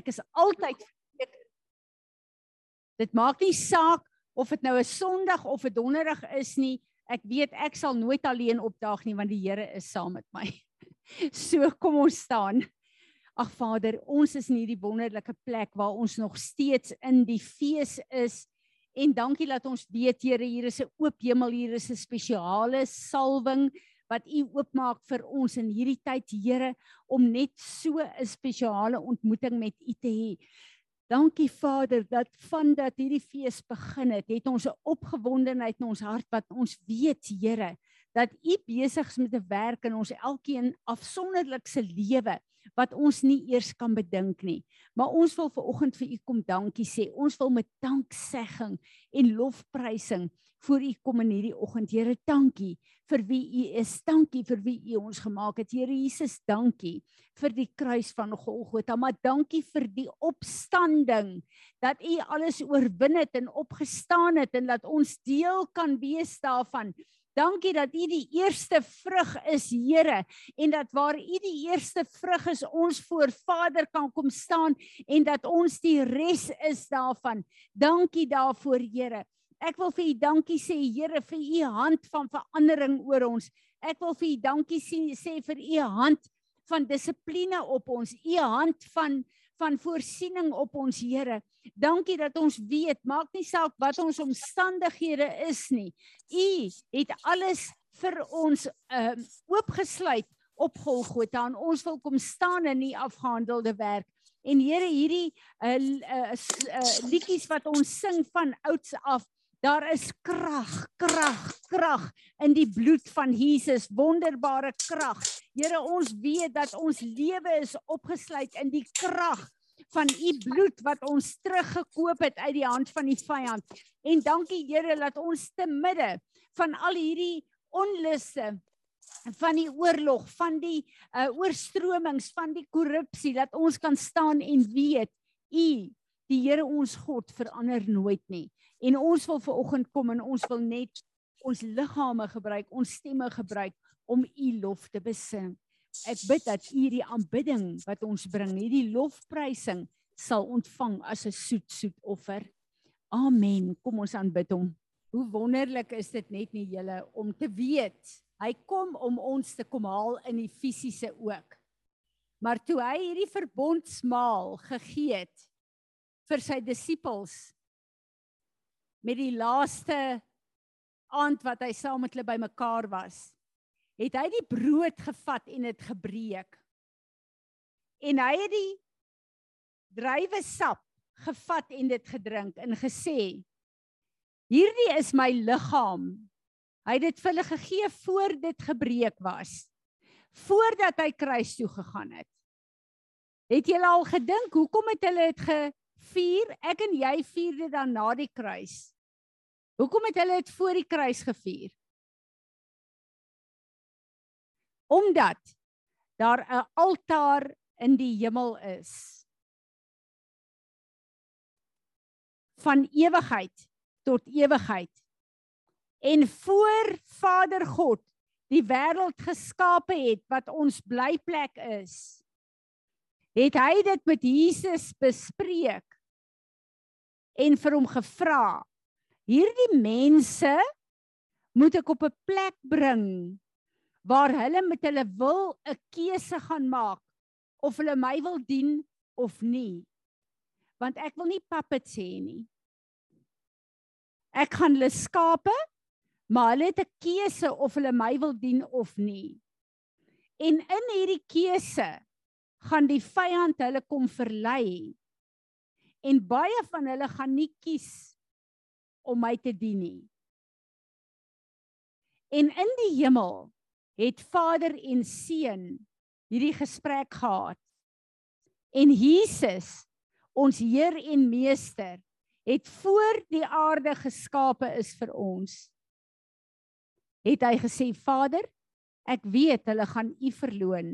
Ek is altyd verseker. Dit maak nie saak of dit nou 'n Sondag of 'n Donderdag is nie. Ek weet ek sal nooit alleen opdaag nie want die Here is saam met my. So kom ons staan. Ag Vader, ons is in hierdie wonderlike plek waar ons nog steeds in die fees is. En dankie dat ons weet Here, hier is 'n oop hemel, hier is 'n spesiale salwing wat U oopmaak vir ons in hierdie tyd, Here, om net so 'n spesiale ontmoeting met U te hê. Dankie Vader dat van dat hierdie fees begin het, het ons 'n opgewondenheid in ons hart wat ons weet, Here, dat U besig is met 'n werk in ons elkeen afsonderlik se lewe wat ons nie eers kan bedink nie. Maar ons wil ver oggend vir u kom dankie sê. Ons wil met danksegging en lofprysing voor u kom in hierdie oggend. Here, dankie vir wie u is. Dankie vir wie u ons gemaak het. Here Jesus, dankie vir die kruis van Golgotha, maar dankie vir die opstanding dat u alles oorwin het en opgestaan het en dat ons deel kan wees daarvan. Dankie dat U die eerste vrug is, Here, en dat waar U die eerste vrug is, ons voor Vader kan kom staan en dat ons die res is daarvan. Dankie daarvoor, Here. Ek wil vir U dankie sê, Here, vir U hand van verandering oor ons. Ek wil vir U dankie sê, sê vir U hand van dissipline op ons, U hand van van voorsiening op ons Here. Dankie dat ons weet, maak nie saak wat ons omstandighede is nie. U het alles vir ons uh, oopgesluit op Golgotha en ons wil kom staan in die afgehandelde werk. En Here, hierdie uh, uh, uh liedjies wat ons sing van ouds af, daar is krag, krag, krag in die bloed van Jesus, wonderbare krag. Here, ons weet dat ons lewe is opgesluit in die krag van u bloed wat ons teruggekoop het uit die hand van die vyand. En dankie Here dat ons te midde van al hierdie onluste van die oorlog, van die uh, oorstromings, van die korrupsie dat ons kan staan en weet u die Here ons God verander nooit nie. En ons wil ver oggend kom en ons wil net ons liggame gebruik, ons stemme gebruik om u lof te besing. Ek bid dat u hierdie aanbidding wat ons bring, hierdie lofprysing sal ontvang as 'n soet soet offer. Amen. Kom ons aanbid hom. Hoe wonderlik is dit net nie julle om te weet hy kom om ons te kom haal in die fisiese ook. Maar toe hy hierdie verbondsmaal gegee het vir sy disippels met die laaste aand wat hy saam met hulle bymekaar was, het hy die brood gevat en dit gebreek. En hy het die druiwe sap gevat en dit gedrink en gesê: Hierdie is my liggaam. Hy het dit vir hulle gegee voor dit gebreek was. Voordat hy kruis toe gegaan het. Het julle al gedink hoekom het hulle dit gevier? Ek en jy vier dit dan na die kruis. Hoekom het hulle dit voor die kruis gevier? omdat daar 'n altaar in die hemel is van ewigheid tot ewigheid en voor Vader God die wêreld geskape het wat ons blyplek is het hy dit met Jesus bespreek en vir hom gevra hierdie mense moet ek op 'n plek bring waar hulle met hulle wil 'n keuse gaan maak of hulle my wil dien of nie. Want ek wil nie puppets hê nie. Ek gaan hulle skape, maar hulle het 'n keuse of hulle my wil dien of nie. En in hierdie keuse gaan die vyand hulle kom verlei. En baie van hulle gaan nie kies om my te dien nie. En in die hemel het Vader en Seun hierdie gesprek gehad. En Jesus, ons Heer en Meester, het voor die aarde geskape is vir ons. Het hy gesê, Vader, ek weet hulle gaan U verloon.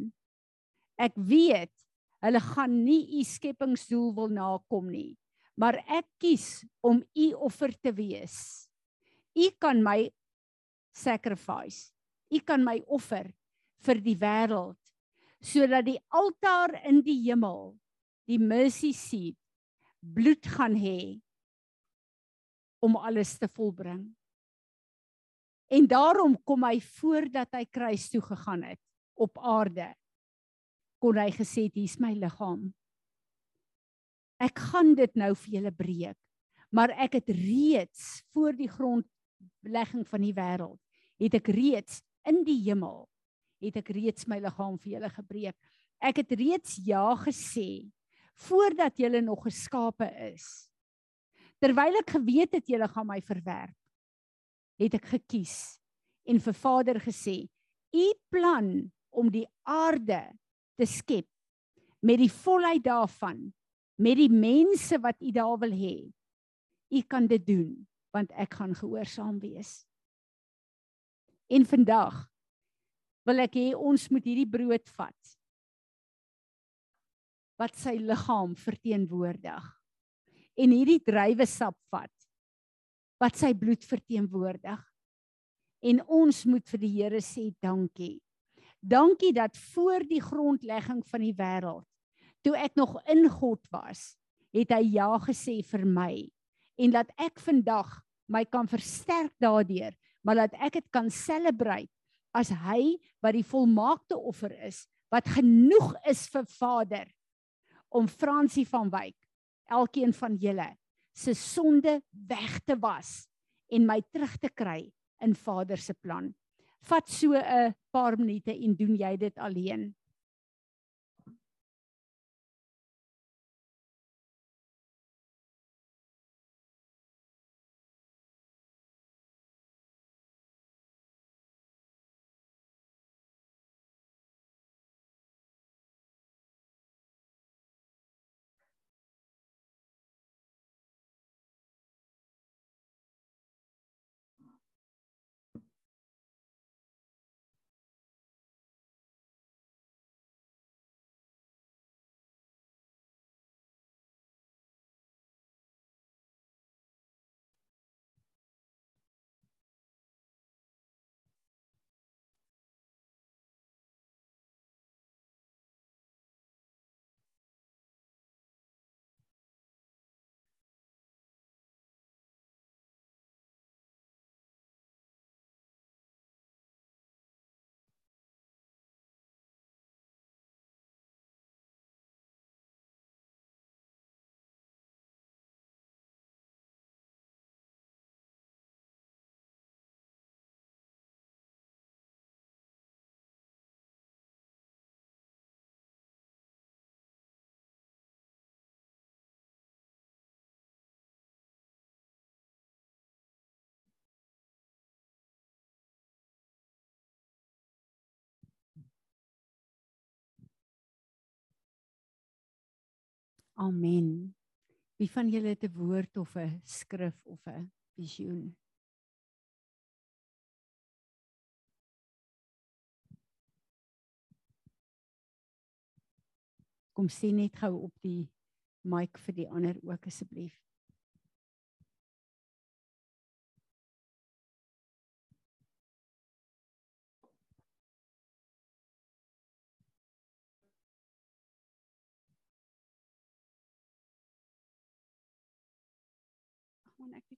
Ek weet hulle gaan nie U skepingsdoel wil nakom nie, maar ek kies om U offer te wees. U kan my sacrifice. U kan my offer vir die wêreld sodat die altaar in die hemel die mercy seat bloed gaan hê om alles te volbring. En daarom kom hy voordat hy kruis toe gegaan het op aarde kon hy gesê het hier's my liggaam. Ek gaan dit nou vir julle breek. Maar ek het reeds voor die grondlegging van die wêreld het ek reeds in die hemel het ek reeds my liggaam vir julle gebreek. Ek het reeds ja gesê voordat julle nog geskape is. Terwyl ek geweet het julle gaan my verwerp, het ek gekies en vir Vader gesê: "U plan om die aarde te skep met die volheid daarvan, met die mense wat u daar wil hê. U kan dit doen want ek gaan gehoorsaam wees." En vandag wil ek hê ons moet hierdie brood vat wat sy liggaam verteenwoordig en hierdie druiwesap vat wat sy bloed verteenwoordig en ons moet vir die Here sê dankie dankie dat voor die grondlegging van die wêreld toe ek nog in God was het hy ja gesê vir my en dat ek vandag my kan versterk daardeur maar dat ek dit kan celebrate as hy wat die volmaakte offer is wat genoeg is vir Vader om Fransie van Wyk, elkeen van julle se sonde weg te was en my terug te kry in Vader se plan. Vat so 'n paar minute en doen jy dit alleen. Amen. Wie van julle het 'n woord of 'n skrif of 'n visioen? Kom sien net gou op die mic vir die ander ook asseblief.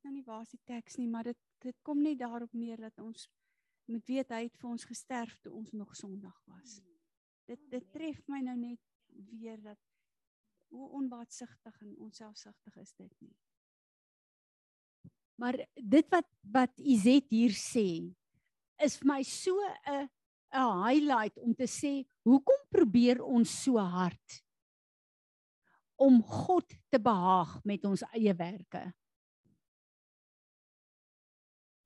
Nou nie waar is die teks nie, maar dit dit kom net daarop neer dat ons moet weet hy het vir ons gesterf toe ons nog sondig was. Dit dit tref my nou net weer dat hoe onbaatsigtig en onselfsugtig is dit nie. Maar dit wat wat Izet hier sê is vir my so 'n 'n highlight om te sê hoekom probeer ons so hard om God te behaag met ons eie werke?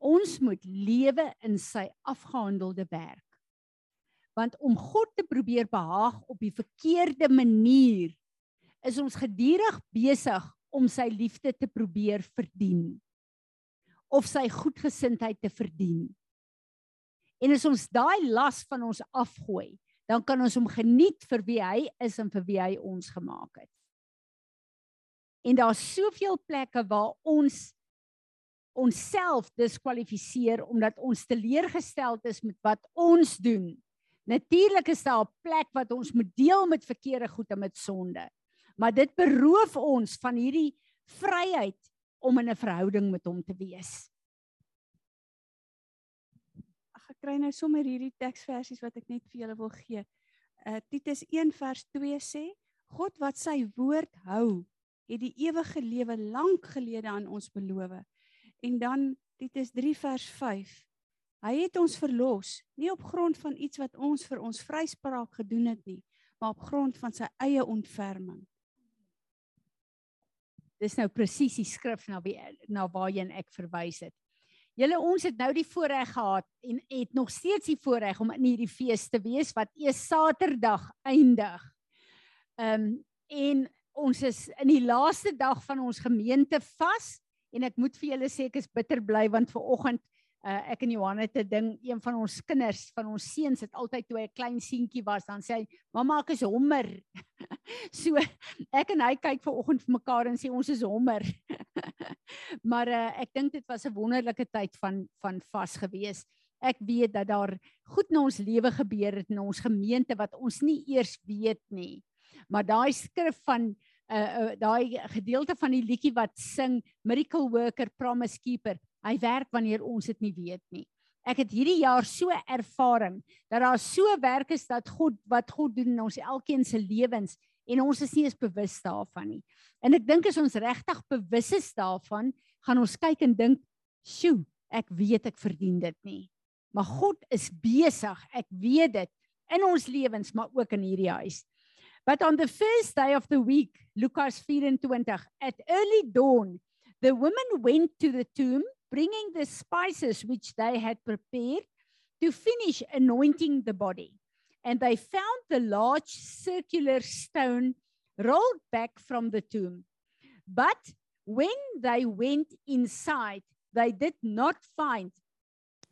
Ons moet lewe in sy afgehandelde werk. Want om God te probeer behaag op die verkeerde manier is ons gedurig besig om sy liefde te probeer verdien of sy goedgesindheid te verdien. En as ons daai las van ons afgooi, dan kan ons hom geniet vir wie hy is en vir wie hy ons gemaak het. En daar's soveel plekke waar ons onsself diskwalifiseer omdat ons teleurgesteld is met wat ons doen. Natuurlik is daar 'n plek wat ons moet deel met verkeerde goed en met sonde. Maar dit beroof ons van hierdie vryheid om in 'n verhouding met hom te wees. Ag ek kry nou sommer hierdie teksversies wat ek net vir julle wil gee. Uh Titus 1 vers 2 sê God wat sy woord hou, het die ewige lewe lank gelede aan ons beloof. En dan Titus 3 vers 5. Hy het ons verlos, nie op grond van iets wat ons vir ons vryspraak gedoen het nie, maar op grond van sy eie ontferming. Dis nou presies die skrif na wie na waarheen ek verwys het. Julle ons het nou die voorreg gehad en het nog steeds die voorreg om in hierdie fees te wees wat eers Saterdag eindig. Ehm um, en ons is in die laaste dag van ons gemeente vas en ek moet vir julle sê ek is bitter bly want ver oggend uh, ek en Johan het 'n ding een van ons kinders van ons seuns het altyd toe hy 'n klein seentjie was dan sê hy mamma ek is hommer. So ek en hy kyk ver oggend vir mekaar en sê ons is hommer. Maar uh, ek dink dit was 'n wonderlike tyd van van vas gewees. Ek weet dat daar goed in ons lewe gebeur het in ons gemeente wat ons nie eers weet nie. Maar daai skrif van uh, uh daai gedeelte van die liedjie wat sing miracle worker promise keeper Hy werk wanneer ons dit nie weet nie. Ek het hierdie jaar so ervaring dat daar so werk is dat God wat God doen in ons elkeen se lewens en ons is nie eens bewus daarvan nie. En ek dink as ons regtig bewus is daarvan, gaan ons kyk en dink, "Sjoe, ek weet ek verdien dit nie." Maar God is besig, ek weet dit in ons lewens, maar ook in hierdie huis. But on the first day of the week, Lukas 24, at early dawn, the women went to the tomb bringing the spices which they had prepared to finish anointing the body. And they found the large circular stone rolled back from the tomb. But when they went inside, they did not find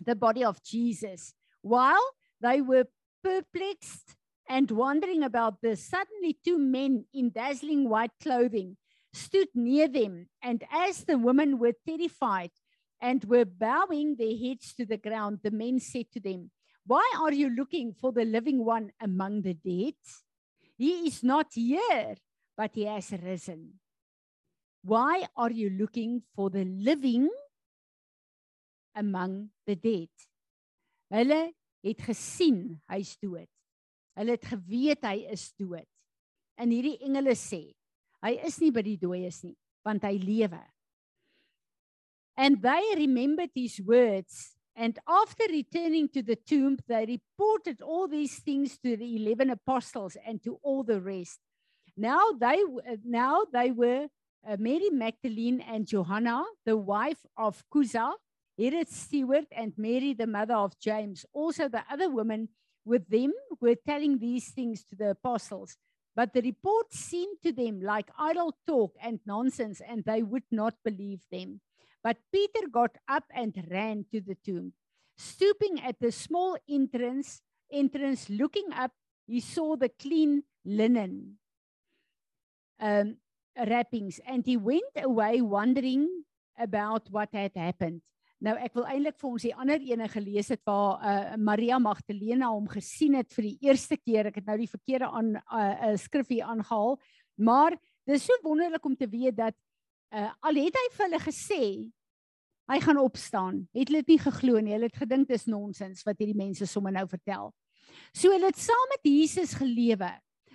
the body of Jesus. While they were perplexed and wondering about this, suddenly two men in dazzling white clothing stood near them. And as the women were terrified, and were bowing their heads to the ground, the men said to them, Why are you looking for the living one among the dead? He is not here, but he has risen. Why are you looking for the living among the dead? Hulle het gesien hy's dood. Hulle het geweet hy is dood. En hierdie engele sê, hy is nie by die dooies nie, want hy lewe. And they remembered his words. And after returning to the tomb, they reported all these things to the 11 apostles and to all the rest. Now they, now they were uh, Mary Magdalene and Johanna, the wife of Cusa, Herod's steward, and Mary, the mother of James. Also, the other women with them were telling these things to the apostles. But the report seemed to them like idle talk and nonsense, and they would not believe them. But Peter got up and ran to the tomb. Stooping at the small entrance, entrance looking up, he saw the clean linen um, wrappings and he went away wondering about what had happened. Nou ek wil eintlik vir ons die ander ene gelees het waar uh, Maria Magdalena hom gesien het vir die eerste keer. Ek het nou die verkeerde aan 'n uh, uh, skrif hier aangehaal, maar dis so wonderlik om te weet dat uh, al het hy vir hulle gesê hy gaan opstaan, het hulle dit nie geglo nie. Hulle het gedink dis nonsens wat hierdie mense sommer nou vertel. So hulle het saam met Jesus gelewe.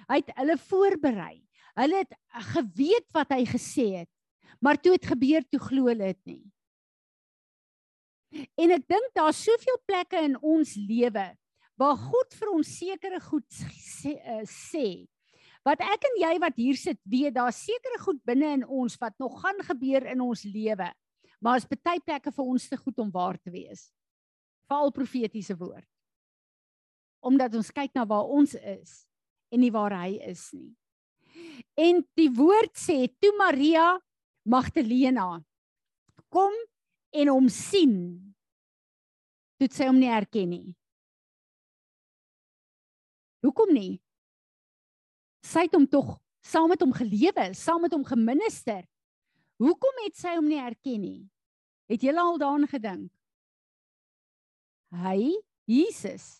Hy het hulle voorberei. Hulle het geweet wat hy gesê het. Maar toe het gebeur toe glo hulle dit nie. En ek dink daar's soveel plekke in ons lewe waar God vir ons sekere goed sê, uh, sê wat ek en jy wat hier sit weet daar sekere goed binne in ons wat nog gaan gebeur in ons lewe. Maar is baie plekke vir ons te goed om waar te wees. Veral profetiese woord. Omdat ons kyk na waar ons is en nie waar hy is nie. En die woord sê toe Maria Magdalena kom en hom sien. Toe sy hom nie herken nie. Hoekom nie? sy het hom tog saam met hom gelewe, saam met hom geminister. Hoekom het sy hom nie erken nie? Het jy al daaraan gedink? Hy, Jesus,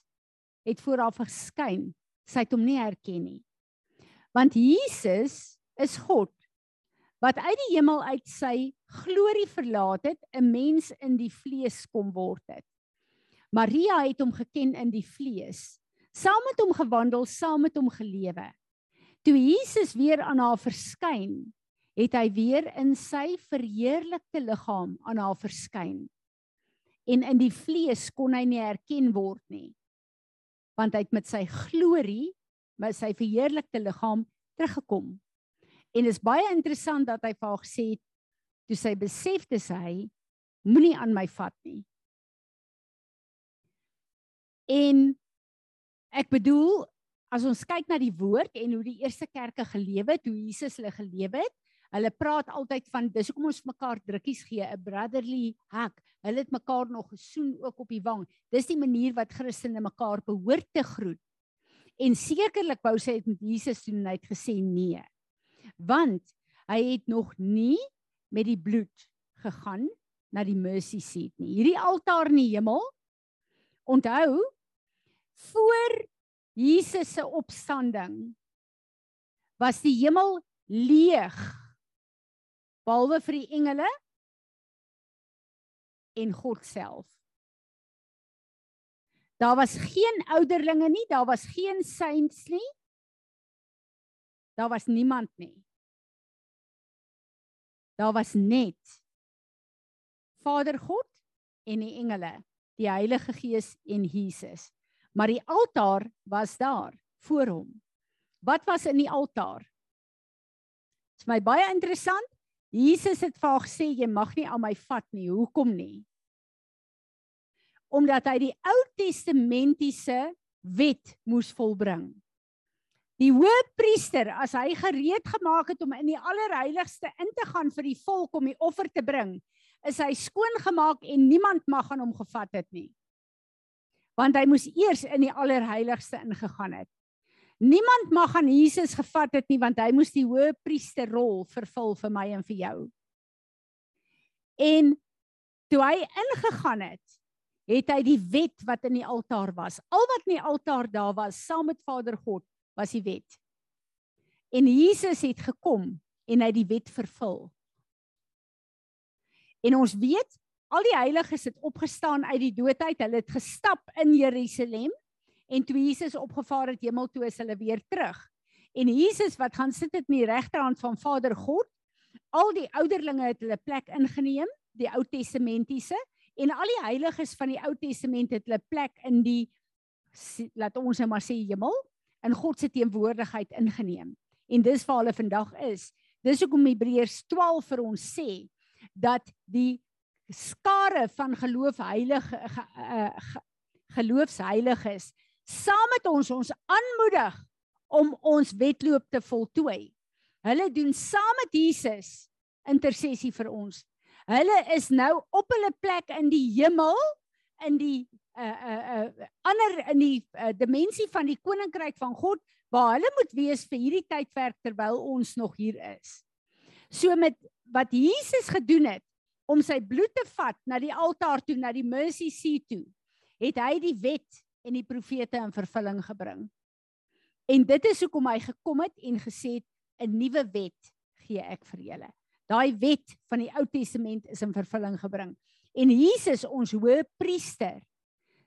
het voor haar verskyn. Sy het hom nie erken nie. Want Jesus is God wat uit die hemel uit sy glorie verlaat het, 'n mens in die vlees kom word het. Maria het hom geken in die vlees, saam met hom gewandel, saam met hom gelewe. Toe Jesus weer aan haar verskyn, het hy weer in sy verheerlikte liggaam aan haar verskyn. En in die vlees kon hy nie herken word nie. Want hy het met sy glorie, met sy verheerlikte liggaam teruggekom. En dit is baie interessant dat hy vir haar gesê het toe sy besef dis hy moenie aan my vat nie. En ek bedoel as ons kyk na die woord en hoe die eerste kerke gelewe het, hoe Jesus hulle gelewe het, hulle praat altyd van dis hoekom ons mekaar drukkies gee, 'n brotherly hug. Hulle het mekaar nog gesoen ook op die wang. Dis die manier wat Christene mekaar behoort te groet. En sekerlik wou sy dit met Jesus doen en hy het gesê nee want hy het nog nie met die bloed gegaan na die mercy seat nie. Hierdie altaar in die hemel onthou voor Jesus se opstanding was die hemel leeg behalwe vir die engele en God self. Daar was geen ouderlinge nie, daar was geen saints nie. Daar was niemand nie. Daar was net Vader God en die engele, die Heilige Gees en Jesus. Maar die altaar was daar voor hom. Wat was in die altaar? Dit is my baie interessant. Jesus het vir haar gesê jy mag nie aan my vat nie. Hoekom nie? Omdat hy die Ou Testamentiese wet moes volbring. Die hoofpriester as hy gereed gemaak het om in die allerheiligste in te gaan vir die volk om die offer te bring, is hy skoon gemaak en niemand mag aan hom gevat het nie. Want hy moes eers in die allerheiligste ingegaan het. Niemand mag aan Jesus gevat het nie want hy moes die hoofpriesterrol vervul vir my en vir jou. En toe hy ingegaan het, het hy die wet wat in die altaar was, al wat in die altaar daar was, saam met Vader God was die wet. En Jesus het gekom en hy die wet vervul. En ons weet al die heiliges het opgestaan uit die dood uit. Hulle het gestap in Jerusalem en toe Jesus opgevaar het hemel toe is hulle weer terug. En Jesus wat gaan sit het in die regterhand van Vader God. Al die ouderlinge het hulle plek ingeneem, die Ou Testamentiese en al die heiliges van die Ou Testament het hulle plek in die laat ons nou maar sê hemel in God se teenwoordigheid ingeneem. En dis waar hulle vandag is. Dis hoekom Hebreërs 12 vir ons sê dat die skare van geloof heilige ge, ge, geloofsheiliges saam met ons ons aanmoedig om ons wedloop te voltooi. Hulle doen saam met Jesus intersessie vir ons. Hulle is nou op hulle plek in die hemel in die uh uh uh ander in die uh, dimensie van die koninkryk van God waar hulle moet wees vir hierdie tydperk terwyl ons nog hier is. So met wat Jesus gedoen het om sy bloed te vat na die altaar toe na die mercy seat toe, het hy die wet en die profete in vervulling gebring. En dit is hoekom hy gekom het en gesê het 'n nuwe wet gee ek vir julle. Daai wet van die Ou Testament is in vervulling gebring. En Jesus ons hoë priester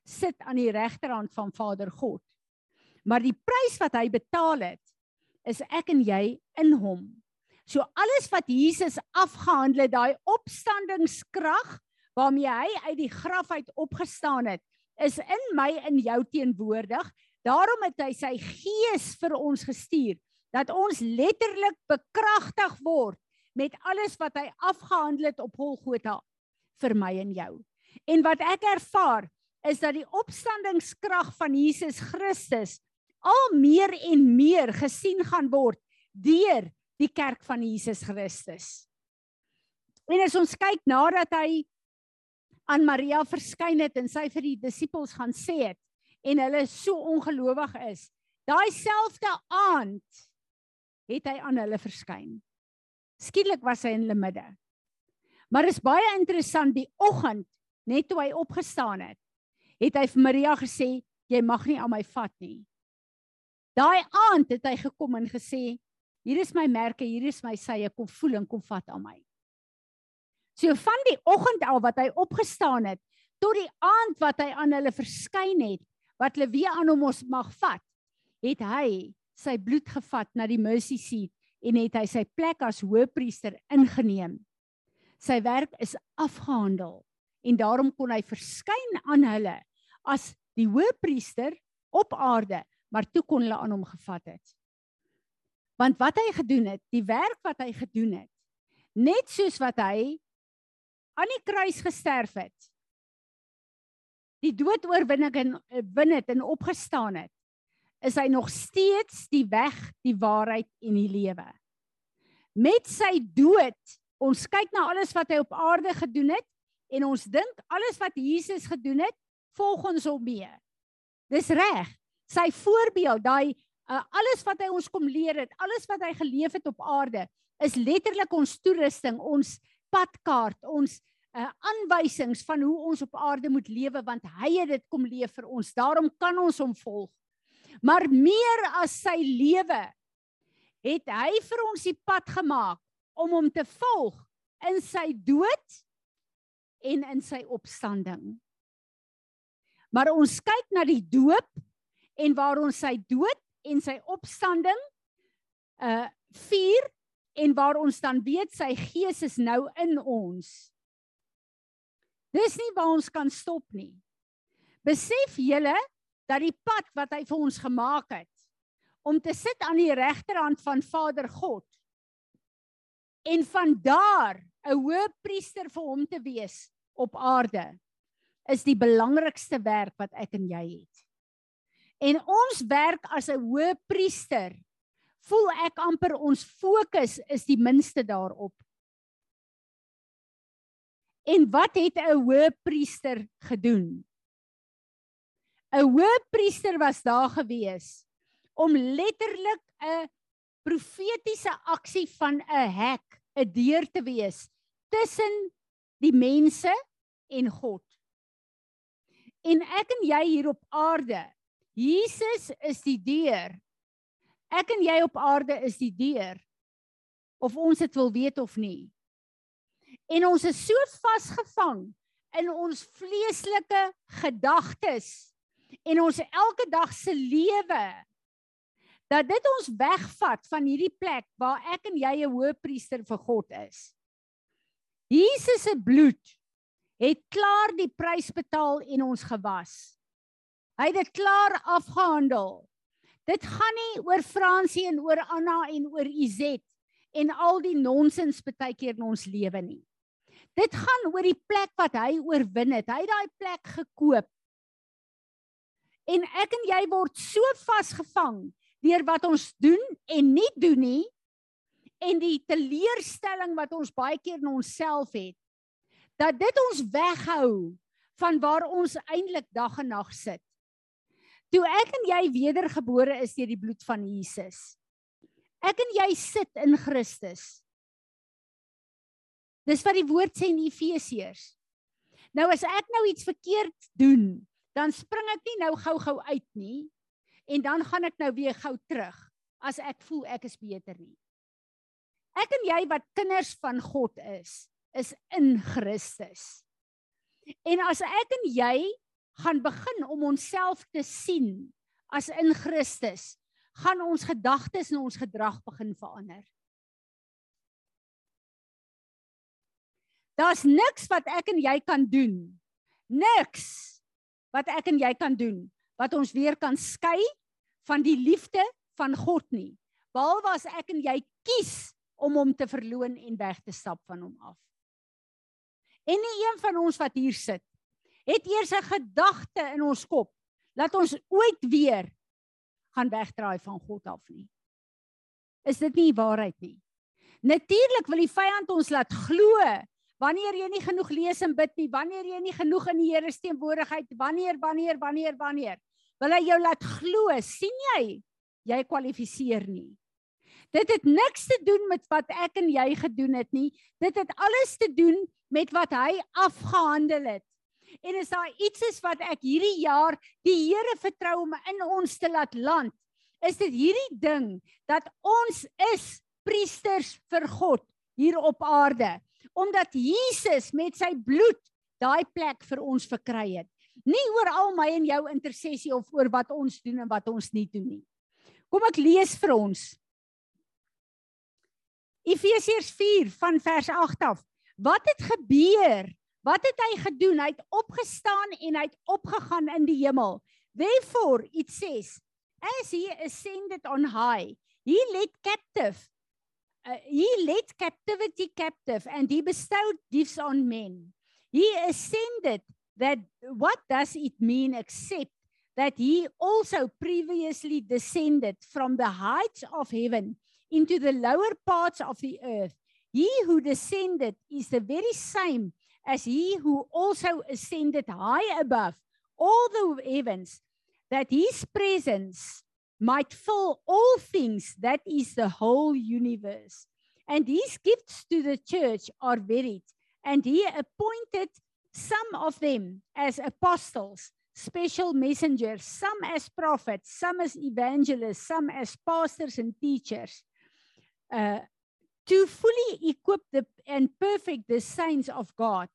sit aan die regterhand van Vader God. Maar die prys wat hy betaal het, is ek en jy in hom. So alles wat Jesus afgehandel het, daai opstandingskrag waarmee hy uit die graf uit opgestaan het, is in my en jou teenwoordig. Daarom het hy sy gees vir ons gestuur dat ons letterlik bekragtig word met alles wat hy afgehandel het op Golgotha vir my en jou. En wat ek ervaar, is dat die opstandingskrag van Jesus Christus al meer en meer gesien gaan word deur die kerk van Jesus Christus. En as ons kyk nadat hy aan Maria verskyn het en sy vir die disippels gaan sê het en hulle so ongelowig is, daai selfde aand het hy aan hulle verskyn. Skielik was hy in hulle midde. Maar is baie interessant die oggend net toe hy opgestaan het het hy vir Maria gesê jy mag nie aan my vat nie. Daai aand het hy gekom en gesê Hier is my merke, hier is my sye, kom voel en kom vat aan my. So van die oggend af wat hy opgestaan het tot die aand wat hy aan hulle verskyn het, wat hulle weer aan hom ons mag vat, het hy sy bloed gevat na die mercy seat en het hy sy plek as hoëpriester ingeneem. Sy werk is afgehandel en daarom kon hy verskyn aan hulle as die hoëpriester op aarde, maar toe kon hulle aan hom gevat het. Want wat hy gedoen het, die werk wat hy gedoen het, net soos wat hy aan die kruis gesterf het, die dood oorwinning en win het en opgestaan het, is hy nog steeds die weg, die waarheid en die lewe. Met sy dood, ons kyk na alles wat hy op aarde gedoen het en ons dink alles wat Jesus gedoen het, volg ons hom mee. Dis reg. Sy voorbeeld, daai uh, alles wat hy ons kom leer het, alles wat hy geleef het op aarde, is letterlik ons toerusting, ons padkaart, ons uh, aanwysings van hoe ons op aarde moet lewe want hy het dit kom leef vir ons. Daarom kan ons hom volg maar meer as sy lewe het hy vir ons die pad gemaak om hom te volg in sy dood en in sy opstanding. Maar ons kyk na die doop en waar ons sy dood en sy opstanding uh vier en waar ons dan weet sy gees is nou in ons. Dis nie waar ons kan stop nie. Besef julle dat die pad wat hy vir ons gemaak het om te sit aan die regterhand van Vader God en van daar 'n hoëpriester vir hom te wees op aarde is die belangrikste werk wat ek en jy het. En ons werk as 'n hoëpriester voel ek amper ons fokus is die minste daarop. En wat het 'n hoëpriester gedoen? 'n hoëpriester was daar gewees om letterlik 'n profetiese aksie van 'n hek, 'n deur te wees tussen die mense en God. En ek en jy hier op aarde, Jesus is die deur. Ek en jy op aarde is die deur. Of ons dit wil weet of nie. En ons is so vasgevang in ons vleeslike gedagtes en ons elke dag se lewe dat dit ons wegvat van hierdie plek waar ek en jy 'n hoëpriester vir God is. Jesus se bloed het klaar die prys betaal en ons gewas. Hy het dit klaar afgehandel. Dit gaan nie oor Fransie en oor Anna en oor Izet en al die nonsens baie keer in ons lewe nie. Dit gaan oor die plek wat hy oorwin het. Hy het daai plek gekoop en ek en jy word so vasgevang deur wat ons doen en nie doen nie en die teleurstelling wat ons baie keer in onsself het dat dit ons weghou van waar ons eintlik dag en nag sit. Toe ek en jy wedergebore is deur die bloed van Jesus. Ek en jy sit in Christus. Dis wat die woord sê in Efesiërs. Nou as ek nou iets verkeerd doen, dan spring ek nie nou gou-gou uit nie en dan gaan ek nou weer gou terug as ek voel ek is beter nie. Ek en jy wat kinders van God is, is in Christus. En as ek en jy gaan begin om onsself te sien as in Christus, gaan ons gedagtes en ons gedrag begin verander. Daar's niks wat ek en jy kan doen. Niks wat ek en jy kan doen wat ons weer kan skei van die liefde van God nie. Behalwe as ek en jy kies om hom te verloon en weg te stap van hom af. En nie een van ons wat hier sit het eers 'n gedagte in ons kop dat ons ooit weer gaan wegdraai van God af nie. Is dit nie waarheid nie? Natuurlik wil die vyand ons laat glo Wanneer jy nie genoeg lees en bid nie, wanneer jy nie genoeg in die Here se teenwoordigheid, wanneer wanneer wanneer wanneer wil hy jou laat glo, sien jy? Jy kwalifiseer nie. Dit het niks te doen met wat ek en jy gedoen het nie. Dit het alles te doen met wat hy afgehandel het. En as daar iets is wat ek hierdie jaar die Here vertrou om in ons te laat land, is dit hierdie ding dat ons is priesters vir God hier op aarde omdat Jesus met sy bloed daai plek vir ons verkry het. Nie oor al my en jou intersessie of oor wat ons doen en wat ons nie doen nie. Kom ek lees vir ons. Efesiërs 4 van vers 8 af. Wat het gebeur? Wat het hy gedoen? Hy het opgestaan en hy het opgegaan in die hemel. Therefore it says, as he ascended on high, he led captive uh, he led captivity captive and he bestowed gifts on men. He ascended that what does it mean except that he also previously descended from the heights of heaven into the lower parts of the earth. He who descended is the very same as he who also ascended high above all the heavens, that his presence might fill all things, that is the whole universe. And his gifts to the church are varied, and he appointed some of them as apostles, special messengers, some as prophets, some as evangelists, some as pastors and teachers, uh, to fully equip the, and perfect the saints of God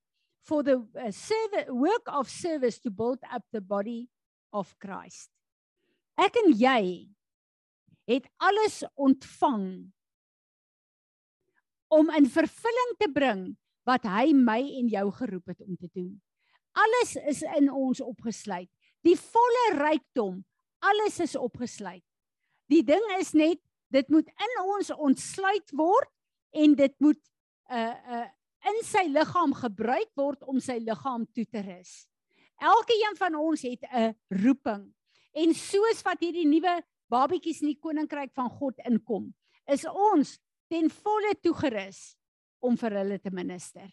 for the uh, serv- work of service to build up the body of Christ. Ek en jy het alles ontvang om in vervulling te bring wat hy my en jou geroep het om te doen. Alles is in ons opgesluit. Die volle rykdom, alles is opgesluit. Die ding is net dit moet in ons ontsluit word en dit moet uh uh in sy liggaam gebruik word om sy liggaam toe te rus. Elke een van ons het 'n roeping. En soos wat hierdie nuwe babietjies in die koninkryk van God inkom, is ons ten volle toegerus om vir hulle te minister.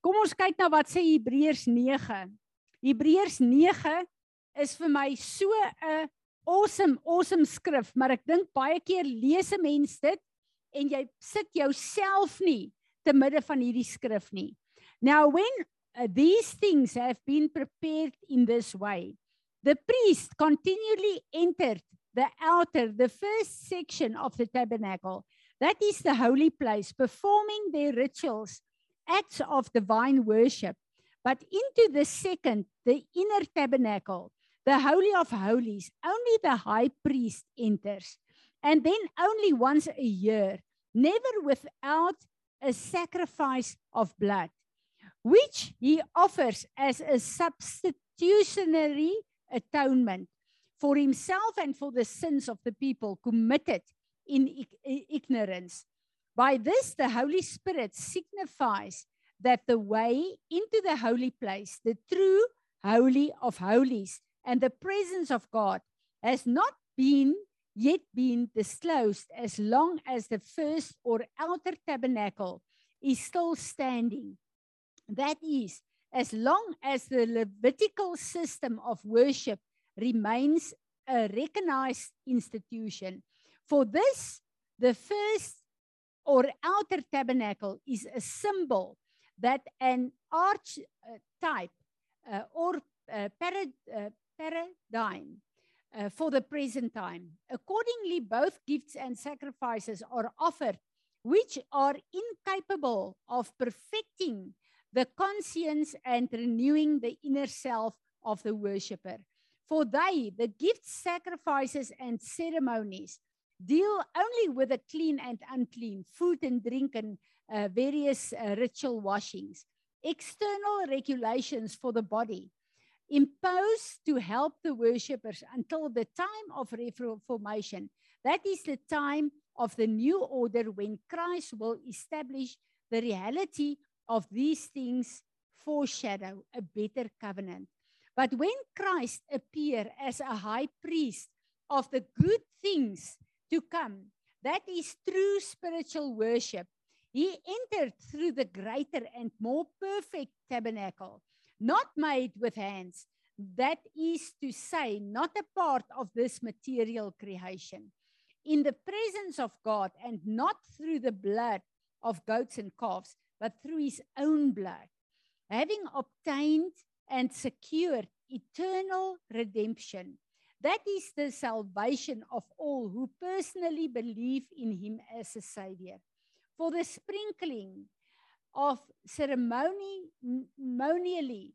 Kom ons kyk na wat sê Hebreërs 9. Hebreërs 9 is vir my so 'n awesome awesome skrif, maar ek dink baie keer lees 'n mens dit en jy sit jouself nie te midde van hierdie skrif nie. Now when uh, these things have been prepared in this way, the priest continually entered the outer, the first section of the tabernacle That is the holy place, performing their rituals, acts of divine worship. But into the second, the inner tabernacle, the Holy of Holies, only the high priest enters. And then only once a year, never without a sacrifice of blood, which he offers as a substitutionary atonement for himself and for the sins of the people committed in ignorance. By this, the Holy Spirit signifies that the way into the holy place, the true holy of holies, and the presence of God has not been yet been disclosed as long as the first or outer tabernacle is still standing. That is, as long as the Levitical system of worship remains a recognized institution. For this, the first or outer tabernacle is a symbol that an archetype uh, or uh, parad, uh, paradigm uh, for the present time. Accordingly, both gifts and sacrifices are offered, which are incapable of perfecting the conscience and renewing the inner self of the worshipper. For they, the gifts, sacrifices, and ceremonies, deal only with the clean and unclean, food and drink and uh, various uh, ritual washings, external regulations for the body, imposed to help the worshippers until the time of reformation. That is the time of the new order when Christ will establish the reality of these things foreshadow a better covenant. But when Christ appeared as a high priest of the good things to come. That is true spiritual worship. He entered through the greater and more perfect tabernacle, not made with hands. That is to say, not a part of this material creation. In the presence of God, and not through the blood of goats and calves, but through his own blood, having obtained and secured eternal redemption That is the salvation of all who personally believe in him as a savior. For the sprinkling of ceremonially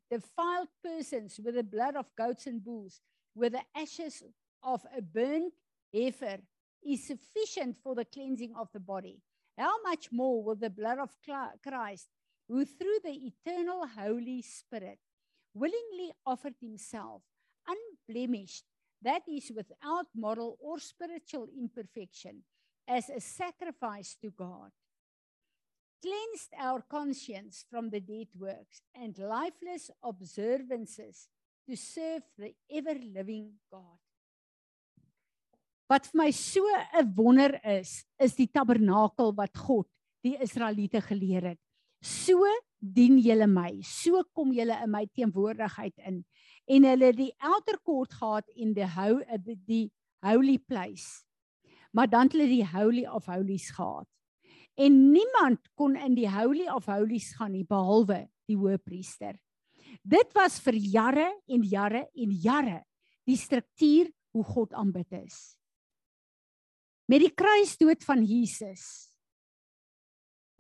defiled persons with the blood of goats and bulls, with the ashes of a burnt heifer, is sufficient for the cleansing of the body. How much more will the blood of Christ, who through the eternal Holy Spirit willingly offered himself unblemished, that is, without moral or spiritual imperfection, as a sacrifice to God, cleansed our conscience from the dead works and lifeless observances to serve the ever living God. Wat vir my so 'n wonder is, is die tabernakel wat God die Israeliete geleer het. So dien julle my, so kom julle in my teenwoordigheid in. En hulle het die outer court gehad en die hou die, holy place. Maar dan het hulle die holy of holies gehad. En niemand kon in die holy of holies gaan nie behalwe die hoëpriester. Dit was vir jare en jare en jare die struktuur hoe God aanbid is. Met die kruisdood van Jesus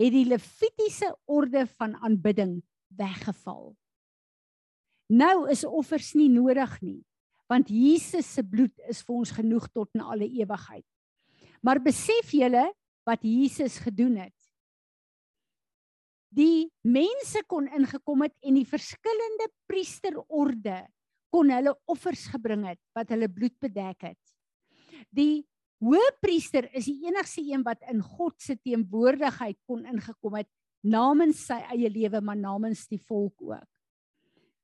het die levitiese orde van aanbidding weggeval. Nou is offers nie nodig nie, want Jesus se bloed is vir ons genoeg tot in alle ewigheid. Maar besef julle wat Jesus gedoen het? Die mense kon ingekom het en die verskillende priesterorde kon hulle offers gebring het wat hulle bloed bedek het. Die hoëpriester is die enigste een wat in God se teenwoordigheid kon ingekom het namens sy eie lewe maar namens die volk ook.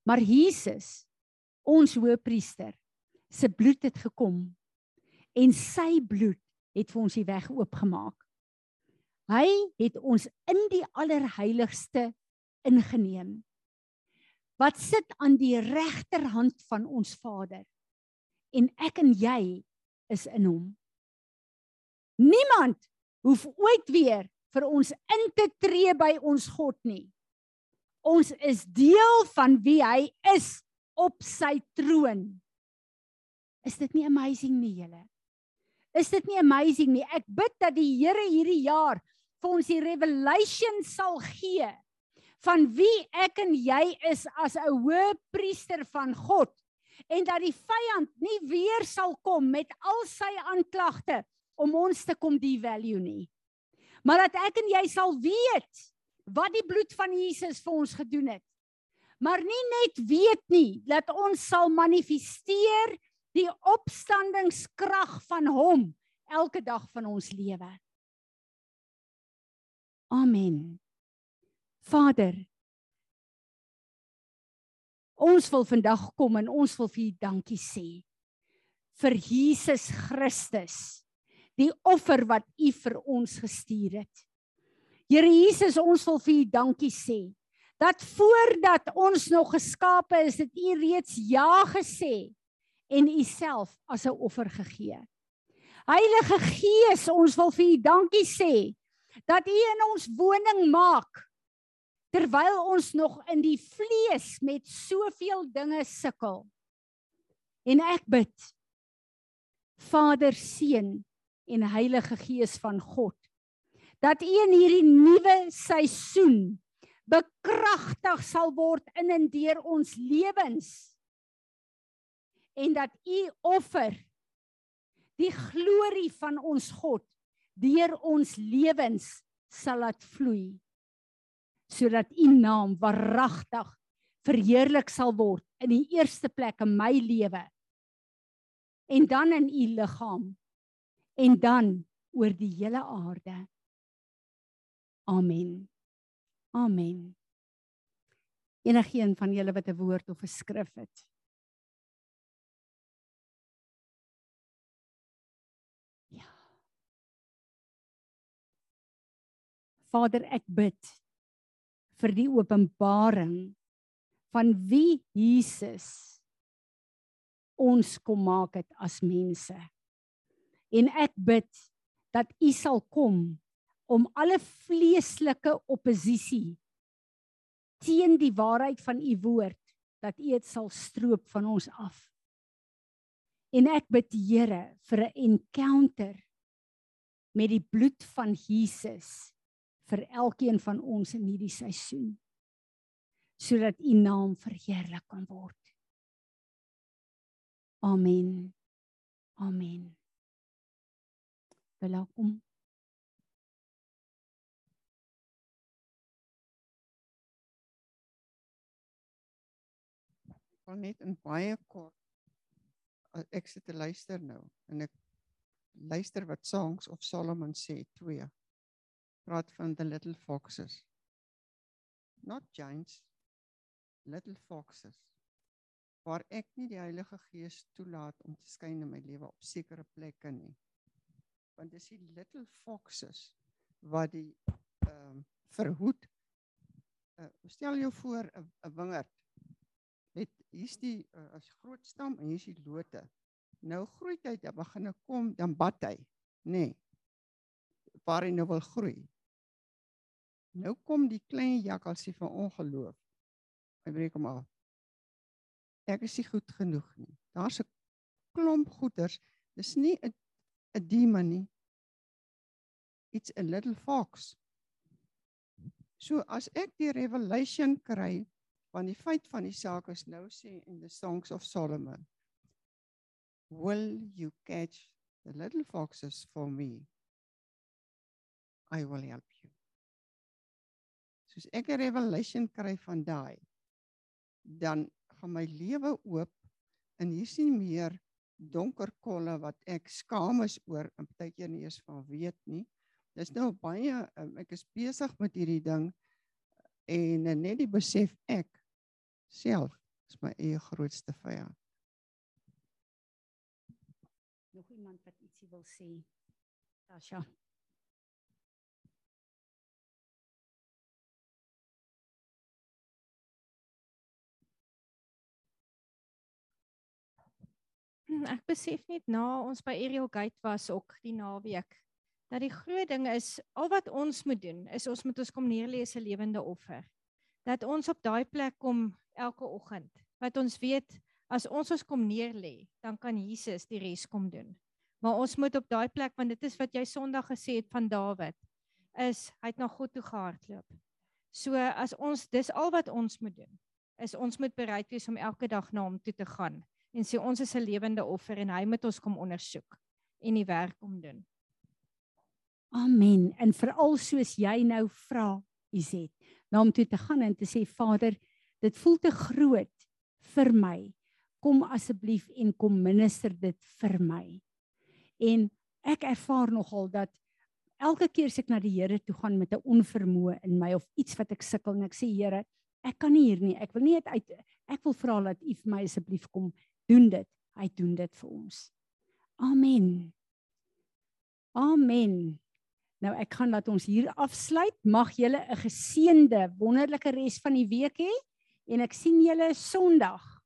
Maar Jesus, ons hoëpriester, se bloed het gekom en sy bloed het vir ons die weg oopgemaak. Hy het ons in die allerheiligste ingeneem. Wat sit aan die regterhand van ons Vader? En ek en jy is in hom. Niemand hoef ooit weer vir ons in te tree by ons God nie. Ons is deel van wie hy is op sy troon. Is dit nie amazing nie julle? Is dit nie amazing nie? Ek bid dat die Here hierdie jaar vir ons die revelation sal gee van wie ek en jy is as 'n hoëpriester van God en dat die vyand nie weer sal kom met al sy aanklagte om ons te kom devalue nie. Maar dat ek en jy sal weet wat die bloed van Jesus vir ons gedoen het. Maar nie net weet nie dat ons sal manifesteer die opstandingskrag van hom elke dag van ons lewe. Amen. Vader, ons wil vandag kom en ons wil vir U dankie sê vir Jesus Christus, die offer wat U vir ons gestuur het. Here Jesus, ons wil vir U dankie sê dat voordat ons nog geskape is, het U reeds ja gesê en U self as 'n offer gegee. Heilige Gees, ons wil vir U dankie sê dat U in ons woning maak terwyl ons nog in die vlees met soveel dinge sukkel. En ek bid Vader, Seun en Heilige Gees van God dat U in hierdie nuwe seisoen bekragtig sal word in en deur ons lewens en dat U offer die glorie van ons God deur ons lewens sal laat vloei sodat u naam waaragtig verheerlik sal word in die eerste plek in my lewe en dan in u liggaam en dan oor die hele aarde. Amen. Amen. Enigeen van julle wat 'n woord of 'n skrif het Vader, ek bid vir die openbaring van wie Jesus ons kom maak het as mense. En ek bid dat U sal kom om alle vleeslike oppositie teen die waarheid van U woord dat U dit sal stroop van ons af. En ek bid Here vir 'n encounter met die bloed van Jesus vir elkeen van ons in hierdie seisoen sodat u naam verheerlik kan word. Amen. Amen. Welkom. Ek net in baie kort ek sit te luister nou en ek luister wat Songs of Solomon sê 2 praat van the little foxes. Not giants little foxes. Waar ek nie die Heilige Gees toelaat om te skyn in my lewe op sekere plekke nie. Want dis die little foxes wat die ehm uh, verhoed uh, stel jou voor 'n wingerd. Het hier's die uh, as groot stam en hier's die lote. Nou groei hy dan begin kom dan bad hy nê nee, waar hy nou wil groei nou kom die klein jakkalsie van ongeloof? Hy breek hom af. Ek is nie goed genoeg nie. Daar's 'n klomp goeders. Dis nie 'n 'n demon nie. It's a little fox. So as ek die revelation kry van die feit van die saak is nou sê in the songs of solomon Will you catch the little foxes for me? I will help. Soos ek 'n revelation kry van daai, dan gaan my lewe oop en hier sien meer donker kolle wat ek skaam is oor en partykeer nie eens van weet nie. Dis nou baie um, ek is besig met hierdie ding en net die besef ek self is my eie grootste vyand. nog iemand wat ietsie wil sê? Tasha. Hm, ek besef net na ons by Ariel Gate was ook die naweek dat die groot ding is al wat ons moet doen is ons moet ons kom neerlê as 'n lewende offer. Dat ons op daai plek kom elke oggend. Wat ons weet as ons ons kom neer lê, dan kan Jesus die res kom doen. Maar ons moet op daai plek want dit is wat jy Sondag gesê het van Dawid is hy het na God toe gehardloop. So as ons dis al wat ons moet doen is ons moet bereid wees om elke dag na hom toe te gaan en sê ons is 'n lewende offer en hy moet ons kom ondersoek en die werk kom doen. Amen. En veral soos jy nou vra, Izet, na hom toe te gaan en te sê Vader, dit voel te groot vir my kom asseblief en kom minister dit vir my. En ek ervaar nogal dat elke keer as ek na die Here toe gaan met 'n onvermoë in my of iets wat ek sukkel en ek sê Here, ek kan nie hier nie. Ek wil nie uit ek wil vra dat U vir my asseblief kom doen dit. Hy doen dit vir ons. Amen. Amen. Nou ek gaan laat ons hier afsluit. Mag julle 'n geseënde, wonderlike res van die week hê en ek sien julle Sondag.